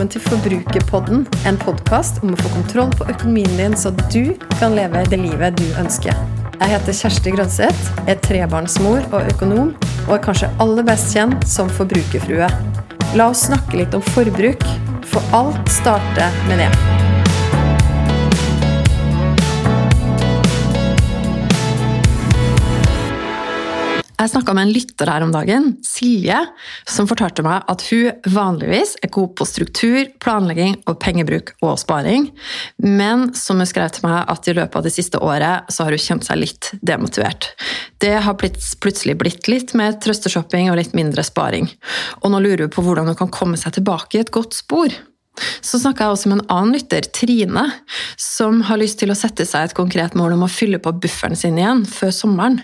velkommen til Forbrukerpodden, en podkast om å få kontroll på økonomien din, så du kan leve det livet du ønsker. Jeg heter Kjersti Grønseth, er trebarnsmor og økonom, og er kanskje aller best kjent som forbrukerfrue. La oss snakke litt om forbruk, for alt starter med det. Jeg snakka med en lytter her om dagen, Silje, som fortalte meg at hun vanligvis er god på struktur, planlegging og pengebruk og sparing, men som hun skrev til meg at i løpet av det siste året så har hun kjent seg litt demotivert. Det har plutselig blitt litt mer trøsteshopping og litt mindre sparing. Og nå lurer hun på hvordan hun kan komme seg tilbake i et godt spor. Så snakka jeg også med en annen lytter, Trine, som har lyst til å sette seg et konkret mål om å fylle på bufferen sin igjen før sommeren.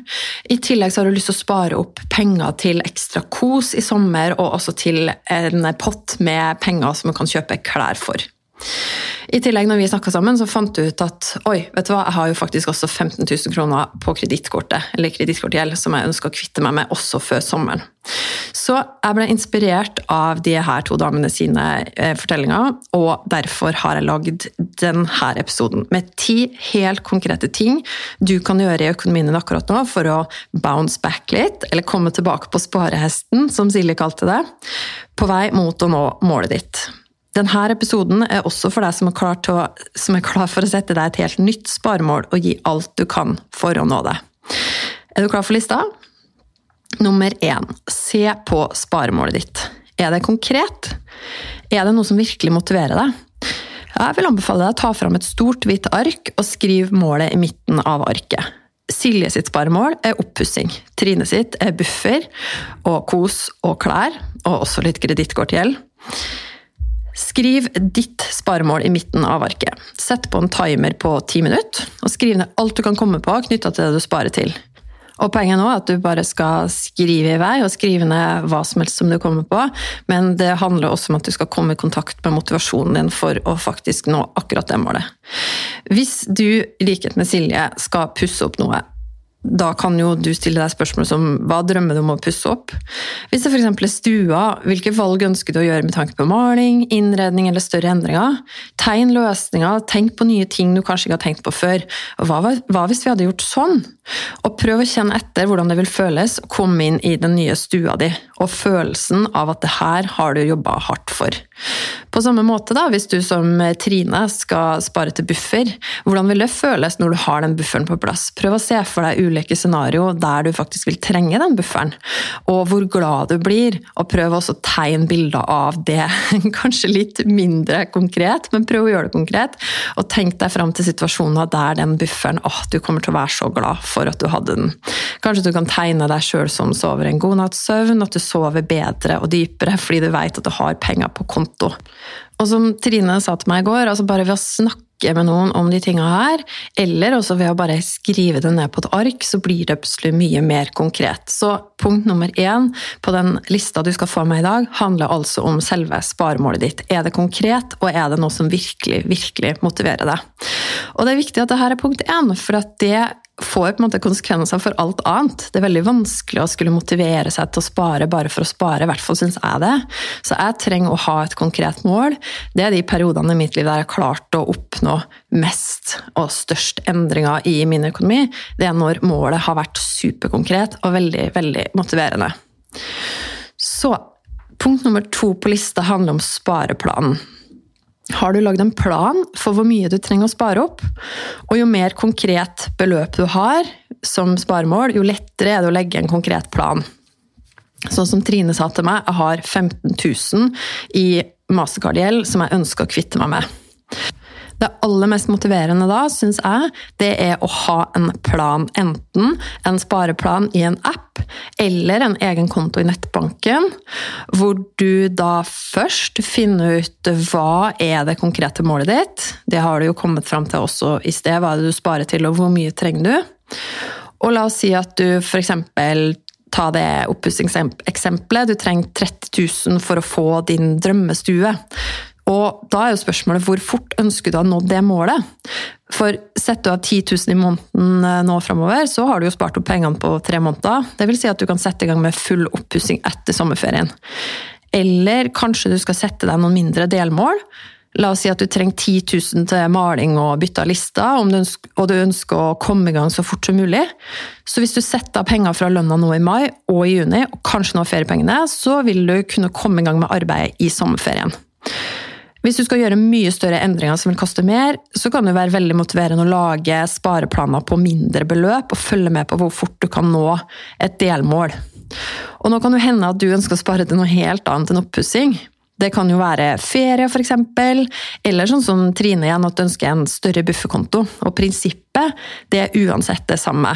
I tillegg har hun lyst til å spare opp penger til ekstra kos i sommer, og også til en pott med penger som hun kan kjøpe klær for. I tillegg, når vi snakka sammen, så fant du ut at oi, vet du hva, jeg har jo faktisk også 15 000 kroner på kredittkortet, eller kredittkortgjeld, som jeg ønsker å kvitte meg med også før sommeren. Så jeg ble inspirert av de her to damene sine eh, fortellinger, og derfor har jeg lagd denne episoden med ti helt konkrete ting du kan gjøre i økonomien din akkurat nå for å bounce back litt, eller komme tilbake på sparehesten, som Silje kalte det, på vei mot å nå målet ditt. Denne episoden er også for deg som er, klar, å, som er klar for å sette deg et helt nytt sparemål og gi alt du kan for å nå det. Er du klar for lista? Nummer én se på sparemålet ditt. Er det konkret? Er det noe som virkelig motiverer deg? Jeg vil anbefale deg å ta fram et stort, hvitt ark og skriv målet i midten av arket. Silje sitt sparemål er oppussing. Trine sitt er buffer og kos og klær, og også litt kredittkortgjeld. Skriv ditt sparemål i midten av arket. Sett på en timer på ti minutter, og skriv ned alt du kan komme på knytta til det du sparer til. Og Poenget nå er at du bare skal skrive i vei og skrive ned hva som helst som du kommer på, men det handler også om at du skal komme i kontakt med motivasjonen din for å faktisk nå akkurat det målet. Hvis du, i likhet med Silje, skal pusse opp noe, da kan jo du stille deg spørsmål som hva drømmer du om å pusse opp? Hvis det f.eks. er stua, hvilke valg ønsker du å gjøre med tanke på maling, innredning eller større endringer? Tegn løsninger, tenk på nye ting du kanskje ikke har tenkt på før. Hva, hva hvis vi hadde gjort sånn? Og prøv å kjenne etter hvordan det vil føles å komme inn i den nye stua di, og følelsen av at det her har du jobba hardt for. På samme måte, da, hvis du som Trine skal spare til buffer, hvordan vil det føles når du har den bufferen på plass? Prøv å se for deg ulike scenario der du faktisk vil trenge den bufferen, og hvor glad du blir, og prøv også å tegne bilder av det. Kanskje litt mindre konkret, men prøv å gjøre det konkret, og tenk deg fram til situasjoner der den bufferen åh, du kommer til å være så glad for at du hadde den. Kanskje du kan tegne deg sjøl som sover en god natts søvn, at du sover bedre og dypere fordi du vet at du har penger på konto. Og som Trine sa til meg i går, altså bare ved å snakke med noen om de tinga her, eller også ved å bare skrive det ned på et ark, så blir det plutselig mye mer konkret. Så punkt nummer én på den lista du skal få med i dag, handler altså om selve sparemålet ditt. Er det konkret, og er det noe som virkelig, virkelig motiverer deg? Og det er viktig at dette er punkt én, for at det får på en måte konsekvenser for alt annet. Det er veldig vanskelig å skulle motivere seg til å spare bare for å spare, i hvert fall syns jeg det. Så jeg trenger å ha et konkret mål. Det er de periodene i mitt liv der jeg har klart å oppnå mest og størst endringer i min økonomi. Det er når målet har vært superkonkret og veldig, veldig motiverende. Så punkt nummer to på lista handler om spareplanen. Har du lagd en plan for hvor mye du trenger å spare opp? Og jo mer konkret beløp du har som sparemål, jo lettere er det å legge en konkret plan. Sånn som Trine sa til meg, jeg har 15 000 i mastercard-gjeld som jeg ønsker å kvitte meg med. Det aller mest motiverende da, syns jeg, det er å ha en plan. Enten en spareplan i en app, eller en egen konto i nettbanken, hvor du da først finner ut hva er det konkrete målet ditt. Det har du jo kommet fram til også i sted. Hva er det du sparer til, og hvor mye trenger du? Og la oss si at du f.eks ta det oppussingseksempelet. Du trenger 30 000 for å få din drømmestue. Og da er jo spørsmålet hvor fort ønsker du å nådd det målet? For setter du av 10 000 i måneden eh, nå framover, så har du jo spart opp pengene på tre måneder. Det vil si at du kan sette i gang med full oppussing etter sommerferien. Eller kanskje du skal sette deg noen mindre delmål. La oss si at du trenger 10 000 til maling og bytte av lister, og du ønsker å komme i gang så fort som mulig. Så hvis du setter av penger fra lønna nå i mai og i juni, og kanskje nå feriepengene, så vil du kunne komme i gang med arbeidet i sommerferien. Hvis du skal gjøre mye større endringer som vil koste mer, så kan det være veldig motiverende å lage spareplaner på mindre beløp og følge med på hvor fort du kan nå et delmål. Og nå kan det hende at du ønsker å spare til noe helt annet enn oppussing. Det kan jo være ferie, f.eks., eller sånn som Trine igjen, at du ønsker en større bufferkonto. Og prinsippet det er uansett det samme.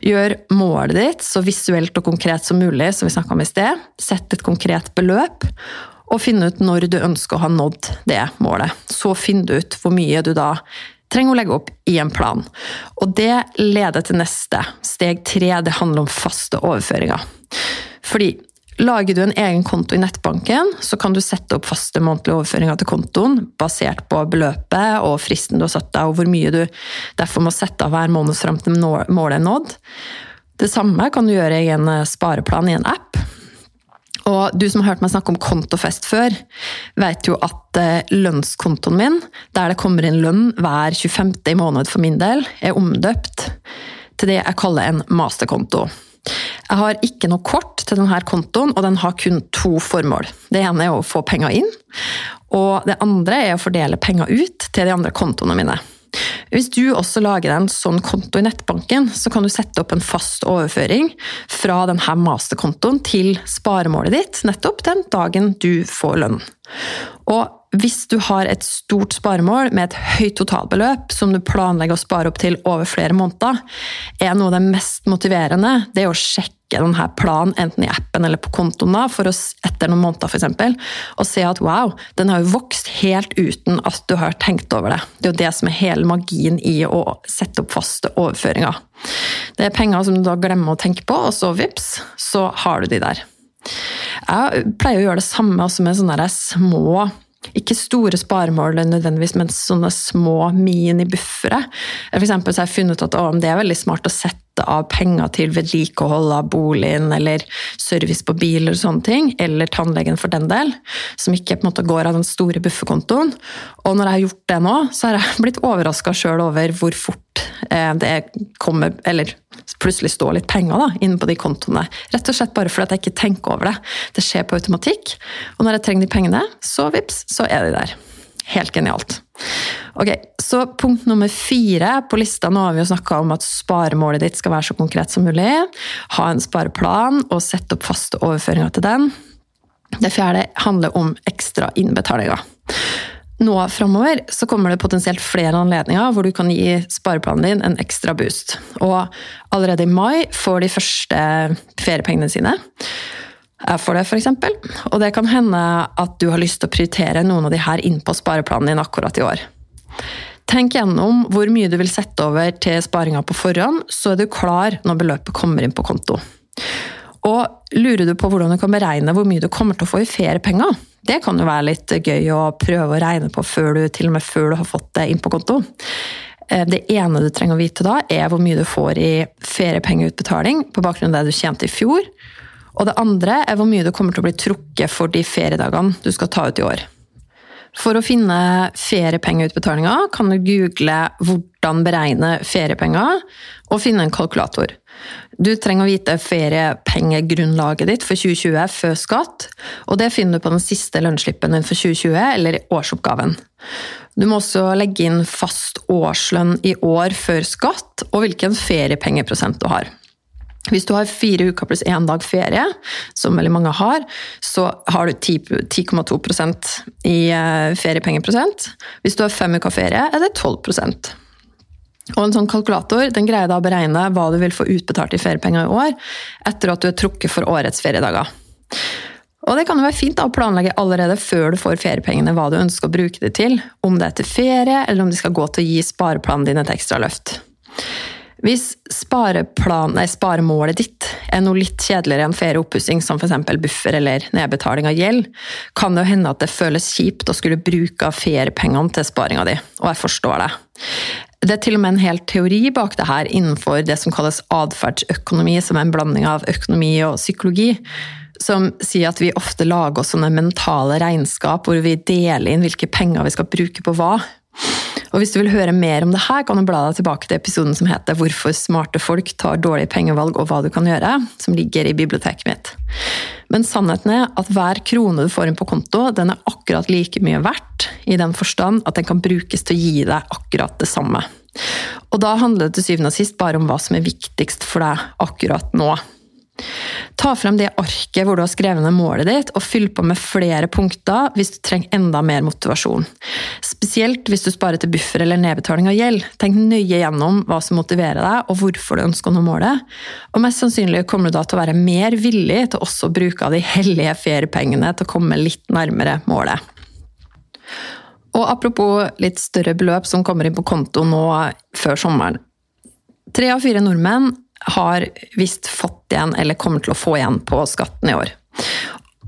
Gjør målet ditt så visuelt og konkret som mulig, som vi snakka om i sted. Sett et konkret beløp, og finne ut når du ønsker å ha nådd det målet. Så finner du ut hvor mye du da trenger å legge opp i en plan. Og det leder til neste. Steg tre det handler om faste overføringer. Fordi Lager du en egen konto i nettbanken, så kan du sette opp faste månedlige overføringer til kontoen, basert på beløpet og fristen du har satt deg, og hvor mye du derfor må sette av hver måned fram til målet er nådd. Det samme kan du gjøre i en spareplan i en app. Og du som har hørt meg snakke om kontofest før, vet jo at eh, lønnskontoen min, der det kommer inn lønn hver 25. i måned for min del, er omdøpt til det jeg kaller en masterkonto. Jeg har ikke noe kort til denne kontoen, og den har kun to formål. Det ene er å få penger inn, og det andre er å fordele penger ut til de andre kontoene mine. Hvis du også lager en sånn konto i nettbanken, så kan du sette opp en fast overføring fra denne masterkontoen til sparemålet ditt nettopp den dagen du får lønn. Og hvis du har et stort sparemål med et høyt totalbeløp som du planlegger å spare opp til over flere måneder, er noe av det mest motiverende det å sjekke denne planen enten i appen eller på kontoen da, for å, etter noen måneder f.eks. og se at wow, den har jo vokst helt uten at du har tenkt over det. Det er jo det som er hele magien i å sette opp faste overføringer. Det er penger som du da glemmer å tenke på, og så vips, så har du de der. Jeg pleier å gjøre det samme også med sånne små ikke store sparemål nødvendigvis, men sånne små minibuffere. For eksempel har jeg funnet ut at å, det er veldig smart å sette av penger til vedlikehold av boligen, eller service på bil eller sånne ting, eller tannlegen for den del, som ikke på en måte går av den store bufferkontoen. Og når jeg har gjort det nå, så har jeg blitt overraska sjøl over hvor fort eh, det kommer Eller plutselig står litt penger da, inne på de kontoene. Rett og slett bare fordi jeg ikke tenker over det. Det skjer på automatikk. Og når jeg trenger de pengene, så vips, så er de der. Helt genialt. Ok, Så punkt nummer fire på lista Nå har vi jo snakka om at sparemålet ditt skal være så konkret som mulig. Ha en spareplan og sette opp faste overføringer til den. Det fjerde handler om ekstra innbetalinger. Nå framover så kommer det potensielt flere anledninger hvor du kan gi spareplanen din en ekstra boost. Og allerede i mai får de første feriepengene sine. Får det, f.eks. Og det kan hende at du har lyst til å prioritere noen av de her inn på spareplanen din akkurat i år. Tenk gjennom hvor mye du vil sette over til sparinga på forhånd, så er du klar når beløpet kommer inn på konto. Og lurer du på hvordan du kan beregne hvor mye du kommer til å få i feriepenger, det kan jo være litt gøy å prøve å regne på før du, til og med før du har fått det inn på konto. Eh, det ene du trenger å vite da, er hvor mye du får i feriepengeutbetaling på bakgrunn av det du tjente i fjor. Og det andre er hvor mye du kommer til å bli trukket for de feriedagene du skal ta ut i år. For å finne feriepengeutbetalinger kan du google 'hvordan beregne feriepenger' og finne en kalkulator. Du trenger å vite feriepengegrunnlaget ditt for 2020 før skatt, og det finner du på den siste lønnsslippen din for 2020 eller i årsoppgaven. Du må også legge inn fast årslønn i år før skatt, og hvilken feriepengeprosent du har. Hvis du har fire uker pluss én dag ferie, som veldig mange har, så har du 10,2% i eh, feriepengeprosent. Hvis du har fem uker ferie, er det 12% og En sånn kalkulator den greier da å beregne hva du vil få utbetalt i feriepenger i år, etter at du er trukket for årets feriedager. Og Det kan jo være fint da, å planlegge allerede før du får feriepengene hva du ønsker å bruke det til, om det er til ferie, eller om de skal gå til å gi spareplanen din et ekstra løft. Hvis spareplan, nei, sparemålet ditt er noe litt kjedeligere enn ferieoppussing, som f.eks. buffer eller nedbetaling av gjeld, kan det jo hende at det føles kjipt å skulle bruke feriepengene til sparinga di, og jeg forstår det. Det er til og med en hel teori bak det her innenfor det som kalles atferdsøkonomi, som er en blanding av økonomi og psykologi, som sier at vi ofte lager oss sånne mentale regnskap hvor vi deler inn hvilke penger vi skal bruke på hva. Og Hvis du vil høre mer om det her, kan du bla deg tilbake til episoden som heter 'Hvorfor smarte folk tar dårlige pengevalg og hva du kan gjøre', som ligger i biblioteket mitt. Men sannheten er at hver krone du får inn på konto, den er akkurat like mye verdt, i den forstand at den kan brukes til å gi deg akkurat det samme. Og da handler det til syvende og sist bare om hva som er viktigst for deg akkurat nå. Ta frem det arket hvor du har skrevet ned målet ditt, og fyll på med flere punkter hvis du trenger enda mer motivasjon. Spesielt hvis du sparer til buffer eller nedbetaling av gjeld. Tenk nøye gjennom hva som motiverer deg, og hvorfor du ønsker å nå målet. Og mest sannsynlig kommer du da til å være mer villig til også å bruke av de hellige feriepengene til å komme litt nærmere målet. Og apropos litt større beløp som kommer inn på konto nå før sommeren. Tre av fire nordmenn har visst fått igjen, eller kommer til å få igjen, på skatten i år.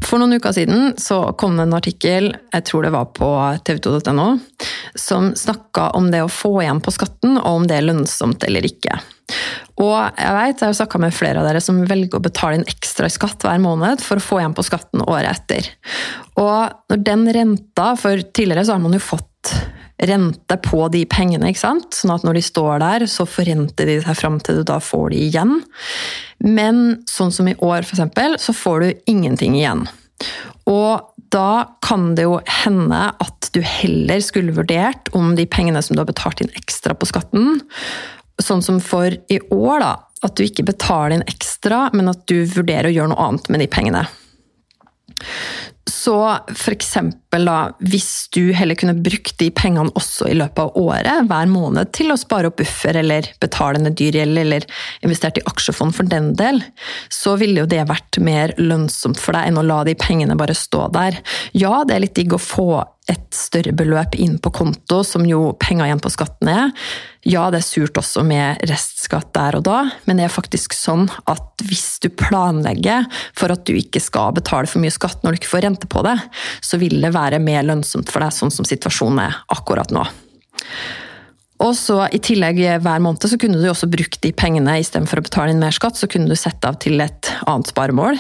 For noen uker siden så kom det en artikkel, jeg tror det var på tv2.no, som snakka om det å få igjen på skatten, og om det er lønnsomt eller ikke. Og jeg vet, jeg har snakka med flere av dere som velger å betale inn ekstra i skatt hver måned for å få igjen på skatten året etter. Og når den renta, for tidligere så har man jo fått rente på de pengene. ikke sant? Sånn at når de står der, så forrenter de seg fram til du da får de igjen. Men sånn som i år, f.eks., så får du ingenting igjen. Og da kan det jo hende at du heller skulle vurdert om de pengene som du har betalt inn ekstra på skatten, sånn som for i år, da, at du ikke betaler inn ekstra, men at du vurderer å gjøre noe annet med de pengene. Så f.eks. da, hvis du heller kunne brukt de pengene også i løpet av året, hver måned, til å spare opp buffer eller betale ned dyr gjeld eller investert i aksjefond for den del, så ville jo det vært mer lønnsomt for deg enn å la de pengene bare stå der. Ja, det er litt digg å få et større beløp inn på konto, som jo penger igjen på skatten er. Ja, det er surt også med restskatt der og da, men det er faktisk sånn at hvis du planlegger for at du ikke skal betale for mye skatt når du ikke får rente på det, så vil det være mer lønnsomt for deg sånn som situasjonen er akkurat nå. Og så I tillegg hver måned så kunne du også brukt de pengene istedenfor å betale inn mer skatt. Så kunne du sette av til et annet sparemål.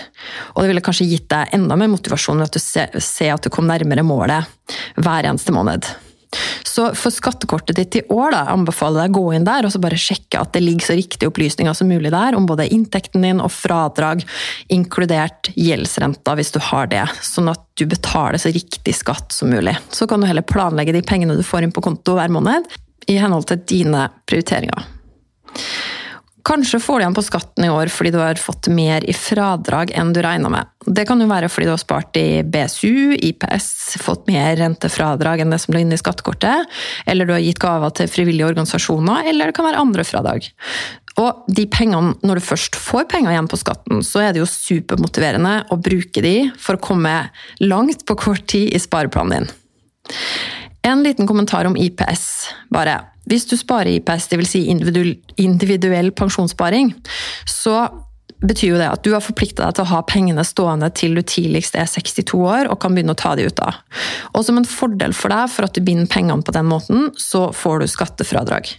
Og det ville kanskje gitt deg enda mer motivasjon ved at du ser at du kom nærmere målet hver eneste måned. Så for skattekortet ditt i år da, anbefaler jeg deg å gå inn der og så bare sjekke at det ligger så riktige opplysninger som mulig der om både inntekten din og fradrag, inkludert gjeldsrenta hvis du har det. Sånn at du betaler så riktig skatt som mulig. Så kan du heller planlegge de pengene du får inn på konto hver måned, i henhold til dine prioriteringer. Kanskje får du igjen på skatten i år fordi du har fått mer i fradrag enn du regna med. Det kan jo være fordi du har spart i BSU, IPS, fått mer rentefradrag enn det som lå inne i skattekortet, eller du har gitt gaver til frivillige organisasjoner, eller det kan være andre fradrag. Og de pengene, når du først får penger igjen på skatten, så er det jo supermotiverende å bruke de for å komme langt på kort tid i spareplanen din. En liten kommentar om IPS, bare. Hvis du sparer IPS, dvs. Si individuell, pensjonssparing, så betyr jo det at du har forplikta deg til å ha pengene stående til du tidligst er 62 år og kan begynne å ta de ut av. Og som en fordel for deg for at du binder pengene på den måten, så får du skattefradrag.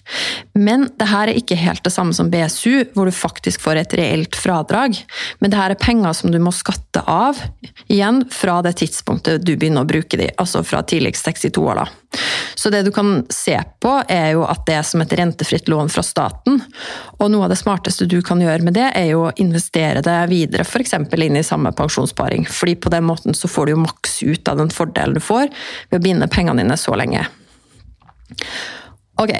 Men det her er ikke helt det samme som BSU, hvor du faktisk får et reelt fradrag. Men det her er penger som du må skatte av, igjen fra det tidspunktet du begynner å bruke de, altså fra tidligst 62 år. da. Så det du kan se på, er jo at det er som et rentefritt lån fra staten. Og noe av det smarteste du kan gjøre med det, er jo å investere det videre, f.eks. inn i samme pensjonssparing. Fordi på den måten så får du jo maks ut av den fordelen du får ved å binde pengene dine så lenge. Ok,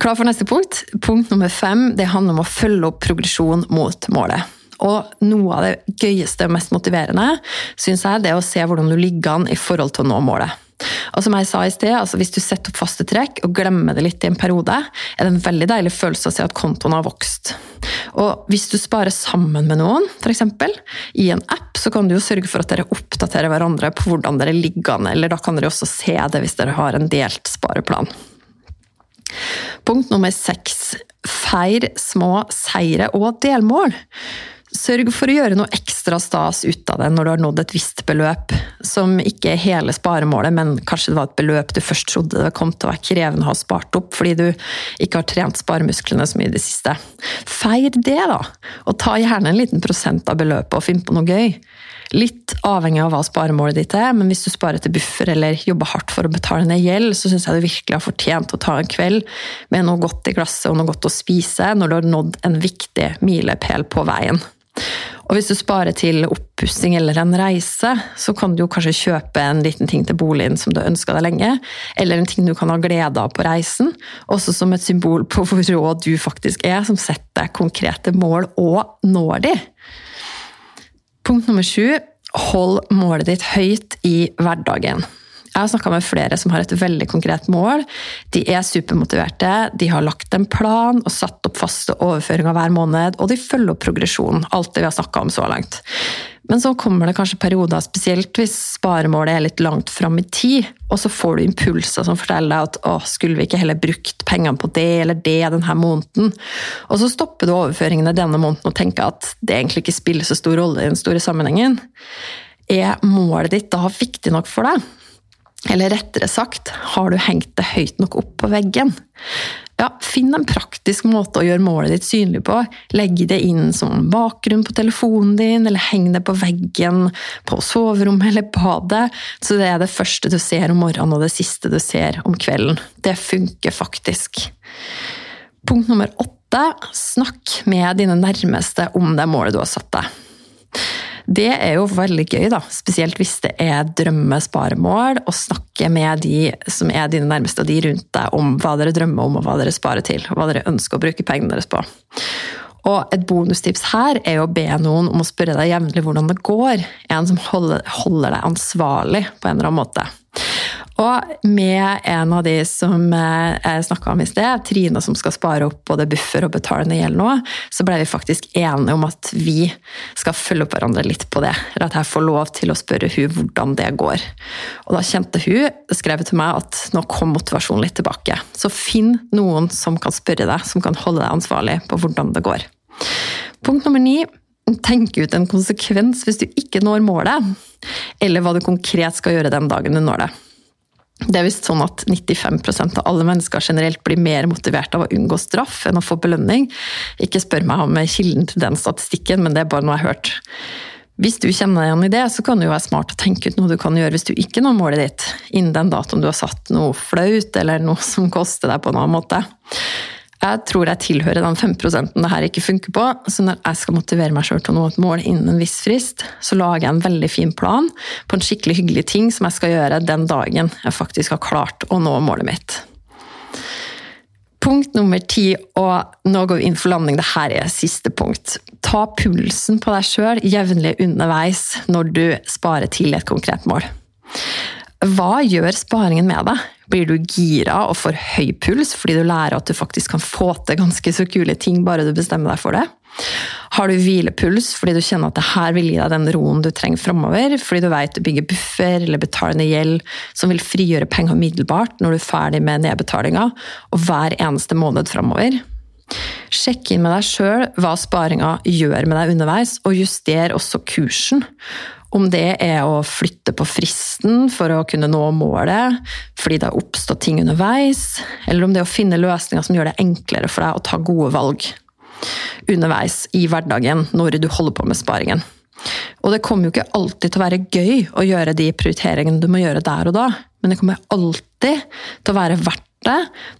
klar for neste punkt? Punkt nummer fem det handler om å følge opp progresjon mot målet. Og noe av det gøyeste og mest motiverende synes jeg, det er å se hvordan du ligger an i forhold til å nå målet. Og som jeg sa i sted, altså Hvis du setter opp faste trekk og glemmer det litt i en periode, er det en veldig deilig følelse å se at kontoen har vokst. Og hvis du sparer sammen med noen, f.eks. i en app, så kan du jo sørge for at dere oppdaterer hverandre på hvordan dere ligger an, eller da kan dere også se det hvis dere har en delt spareplan. Punkt nummer seks. Feir små seire og delmål. Sørg for å gjøre noe ekstra stas ut av det når du har nådd et visst beløp, som ikke er hele sparemålet, men kanskje det var et beløp du først trodde det kom til å være krevende å ha spart opp fordi du ikke har trent sparemusklene så mye i det siste. Feir det, da! Og ta gjerne en liten prosent av beløpet og finn på noe gøy. Litt avhengig av hva sparemålet ditt er, men hvis du sparer til buffer eller jobber hardt for å betale ned gjeld, så syns jeg du virkelig har fortjent å ta en kveld med noe godt i glasset og noe godt å spise når du har nådd en viktig milepæl på veien. Og hvis du sparer til oppussing eller en reise, så kan du kanskje kjøpe en liten ting til boligen som du har ønska deg lenge, eller en ting du kan ha glede av på reisen, også som et symbol på hvor rå du faktisk er, som setter konkrete mål og når de. Punkt nummer sju hold målet ditt høyt i hverdagen. Jeg har snakka med flere som har et veldig konkret mål. De er supermotiverte, de har lagt en plan og satt opp faste overføringer hver måned, og de følger opp progresjonen, alt det vi har snakka om så langt. Men så kommer det kanskje perioder, spesielt hvis sparemålet er litt langt fram i tid, og så får du impulser som forteller deg at å, skulle vi ikke heller brukt pengene på det eller det denne måneden? Og så stopper du overføringene denne måneden og tenker at det egentlig ikke spiller så stor rolle i den store sammenhengen. Er målet ditt da viktig nok for deg? Eller rettere sagt, har du hengt det høyt nok opp på veggen? Ja, Finn en praktisk måte å gjøre målet ditt synlig på. Legg det inn som bakgrunn på telefonen din, eller heng det på veggen på soverommet eller badet, så det er det første du ser om morgenen og det siste du ser om kvelden. Det funker faktisk. Punkt nummer åtte snakk med dine nærmeste om det målet du har satt deg. Det er jo veldig gøy, da. spesielt hvis det er drømmesparemål, å snakke med de som er dine nærmeste og de rundt deg om hva dere drømmer om og hva dere sparer til, og hva dere ønsker å bruke pengene deres på. Og et bonustips her er å be noen om å spørre deg jevnlig hvordan det går. En som holder, deg ansvarlig på en eller annen måte. Og med en av de som eh, jeg snakka om i sted, Trine som skal spare opp både buffer og betale ned gjeld nå, så ble vi faktisk enige om at vi skal følge opp hverandre litt på det. Eller at jeg får lov til å spørre hun hvordan det går. Og da kjente hun, skrev til meg at nå kom motivasjonen litt tilbake. Så finn noen som kan spørre deg, som kan holde deg ansvarlig på hvordan det går. Punkt nummer ni tenk ut en konsekvens hvis du ikke når målet, eller hva du konkret skal gjøre den dagen du når det. Det er visst sånn at 95% av alle mennesker generelt blir mer motivert av å unngå straff enn å få belønning. Ikke spør meg om kilden til den statistikken, men det er bare noe jeg har hørt. Hvis du kjenner deg igjen i det, så kan det jo være smart å tenke ut noe du kan gjøre hvis du ikke når målet ditt innen den datoen du har satt noe flaut, eller noe som koster deg på en annen måte. Jeg tror jeg tilhører den 5 det her ikke funker på. Så når jeg skal motivere meg sjøl til å nå et mål innen en viss frist, så lager jeg en veldig fin plan på en skikkelig hyggelig ting som jeg skal gjøre den dagen jeg faktisk har klart å nå målet mitt. Punkt nummer ti, og nå går vi inn for landing, det her er siste punkt. Ta pulsen på deg sjøl jevnlig underveis når du sparer til et konkret mål. Hva gjør sparingen med deg? Blir du gira og får høy puls fordi du lærer at du faktisk kan få til ganske så kule ting bare du bestemmer deg for det? Har du hvilepuls fordi du kjenner at det her vil gi deg den roen du trenger framover, fordi du vet du bygger buffer eller betaler ned gjeld som vil frigjøre penger umiddelbart når du er ferdig med nedbetalinga, og hver eneste måned framover? Sjekk inn med deg sjøl hva sparinga gjør med deg underveis, og juster også kursen. Om det er å flytte på fristen for å kunne nå målet fordi det har oppstått ting underveis, eller om det er å finne løsninger som gjør det enklere for deg å ta gode valg underveis i hverdagen når du holder på med sparingen. Og det kommer jo ikke alltid til å være gøy å gjøre de prioriteringene du må gjøre der og da, men det kommer alltid til å være verdt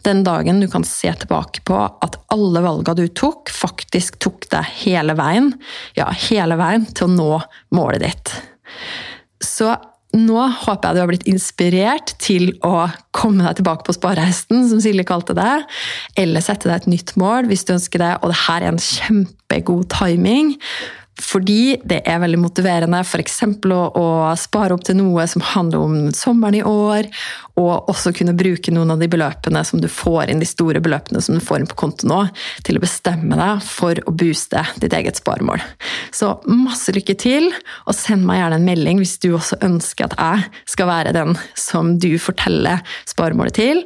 den dagen du kan se tilbake på at alle valgene du tok, faktisk tok deg hele veien, ja, hele veien til å nå målet ditt. Så nå håper jeg du har blitt inspirert til å komme deg tilbake på sparehesten, som Silje kalte det, eller sette deg et nytt mål hvis du ønsker det, og det her er en kjempegod timing. Fordi det er veldig motiverende f.eks. Å, å spare opp til noe som handler om sommeren i år, og også kunne bruke noen av de beløpene som du får inn, de store beløpene som du får inn på konto nå, til å bestemme deg for å booste ditt eget sparemål. Så masse lykke til, og send meg gjerne en melding hvis du også ønsker at jeg skal være den som du forteller sparemålet til,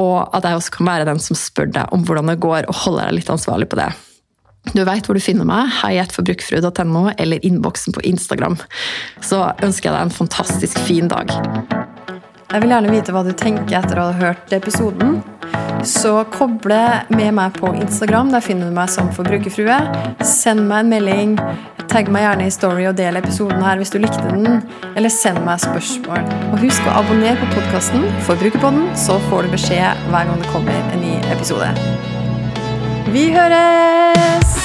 og at jeg også kan være den som spør deg om hvordan det går, og holder deg litt ansvarlig på det. Du vet hvor du finner meg, heietforbrukerfrue.no eller innboksen på Instagram. Så ønsker jeg deg en fantastisk fin dag. Jeg vil gjerne vite hva du tenker etter å ha hørt episoden. Så koble med meg på Instagram. Der finner du meg som forbrukerfrue. Send meg en melding. Tagg meg gjerne i Story og del episoden her hvis du likte den. Eller send meg spørsmål. Og husk å abonnere på podkasten Forbrukerpodden, så får du beskjed hver gang det kommer en ny episode. Vi høres!